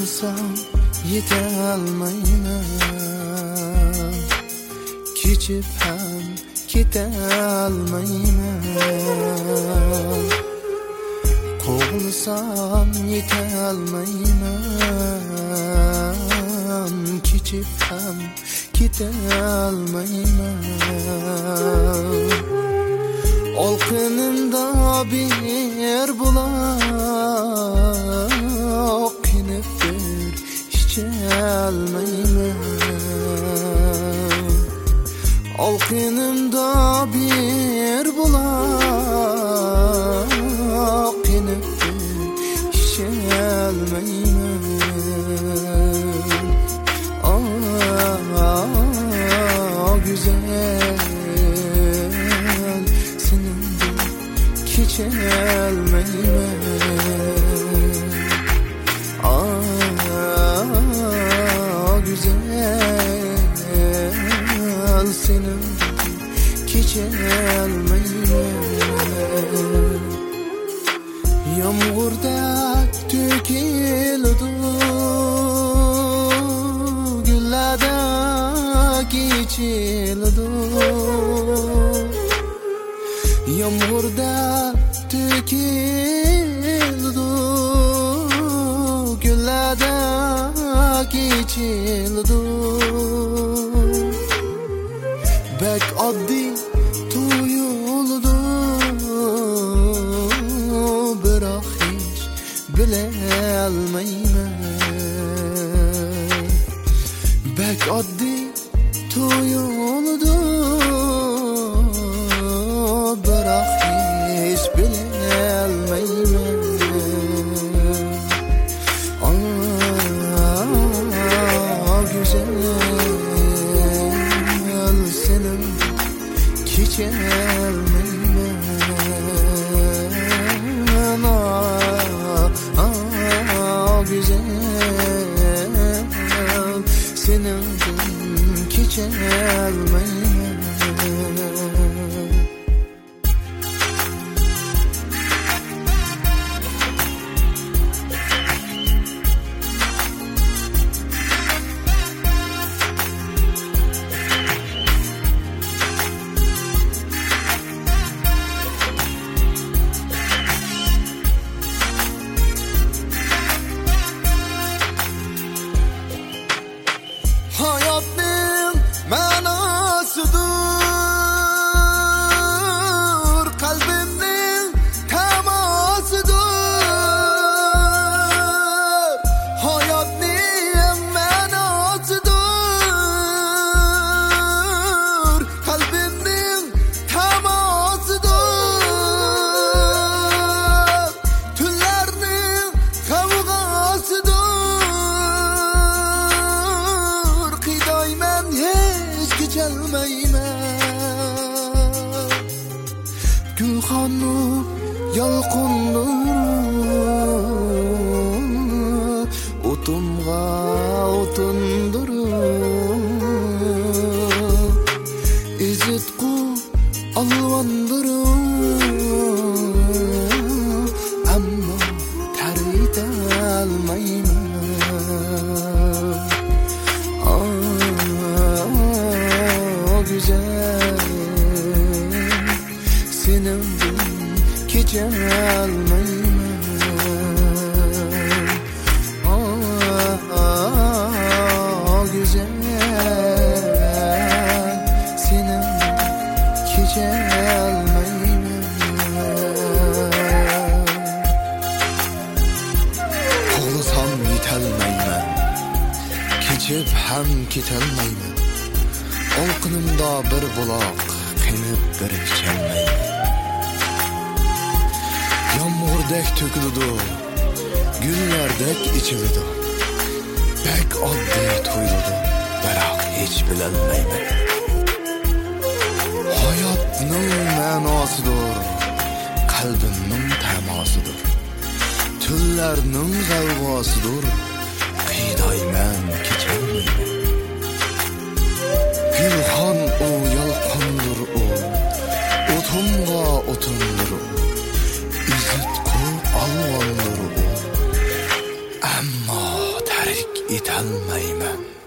Qo'g'ilsam yetolmayman Kechib ham ketolmayman Qo'g'ilsam yetolmayman Kechib ham ketolmayman Olqinimda bir buloq icholmayman Olqinimda bir buloq Qinib bir icholmayman Ah, güzel senin geçelmeymen Ah geçelmeymen Yağmurda tökildi Güllerde geçildi. Yağmurda geçildi. Bek addi bilelmeymen Bek addi tuyuldu gulxannu yolqindirum o'timg'a o'tindirum izitqu geçelmeymen Ah güzel senin geçelmeymen Qo'lisam yetolmayman kechib ham ketolmayman olqinimda bir buloq qinib bir icholmayman yomg'irdek to'kiladi gullardek ichiladi bek oddiy tuyuladi biroq hech bilolmayman hayotning ma'nosidir qalbimning tamosidir tunlarning g'avg'osidir qiydayman i den.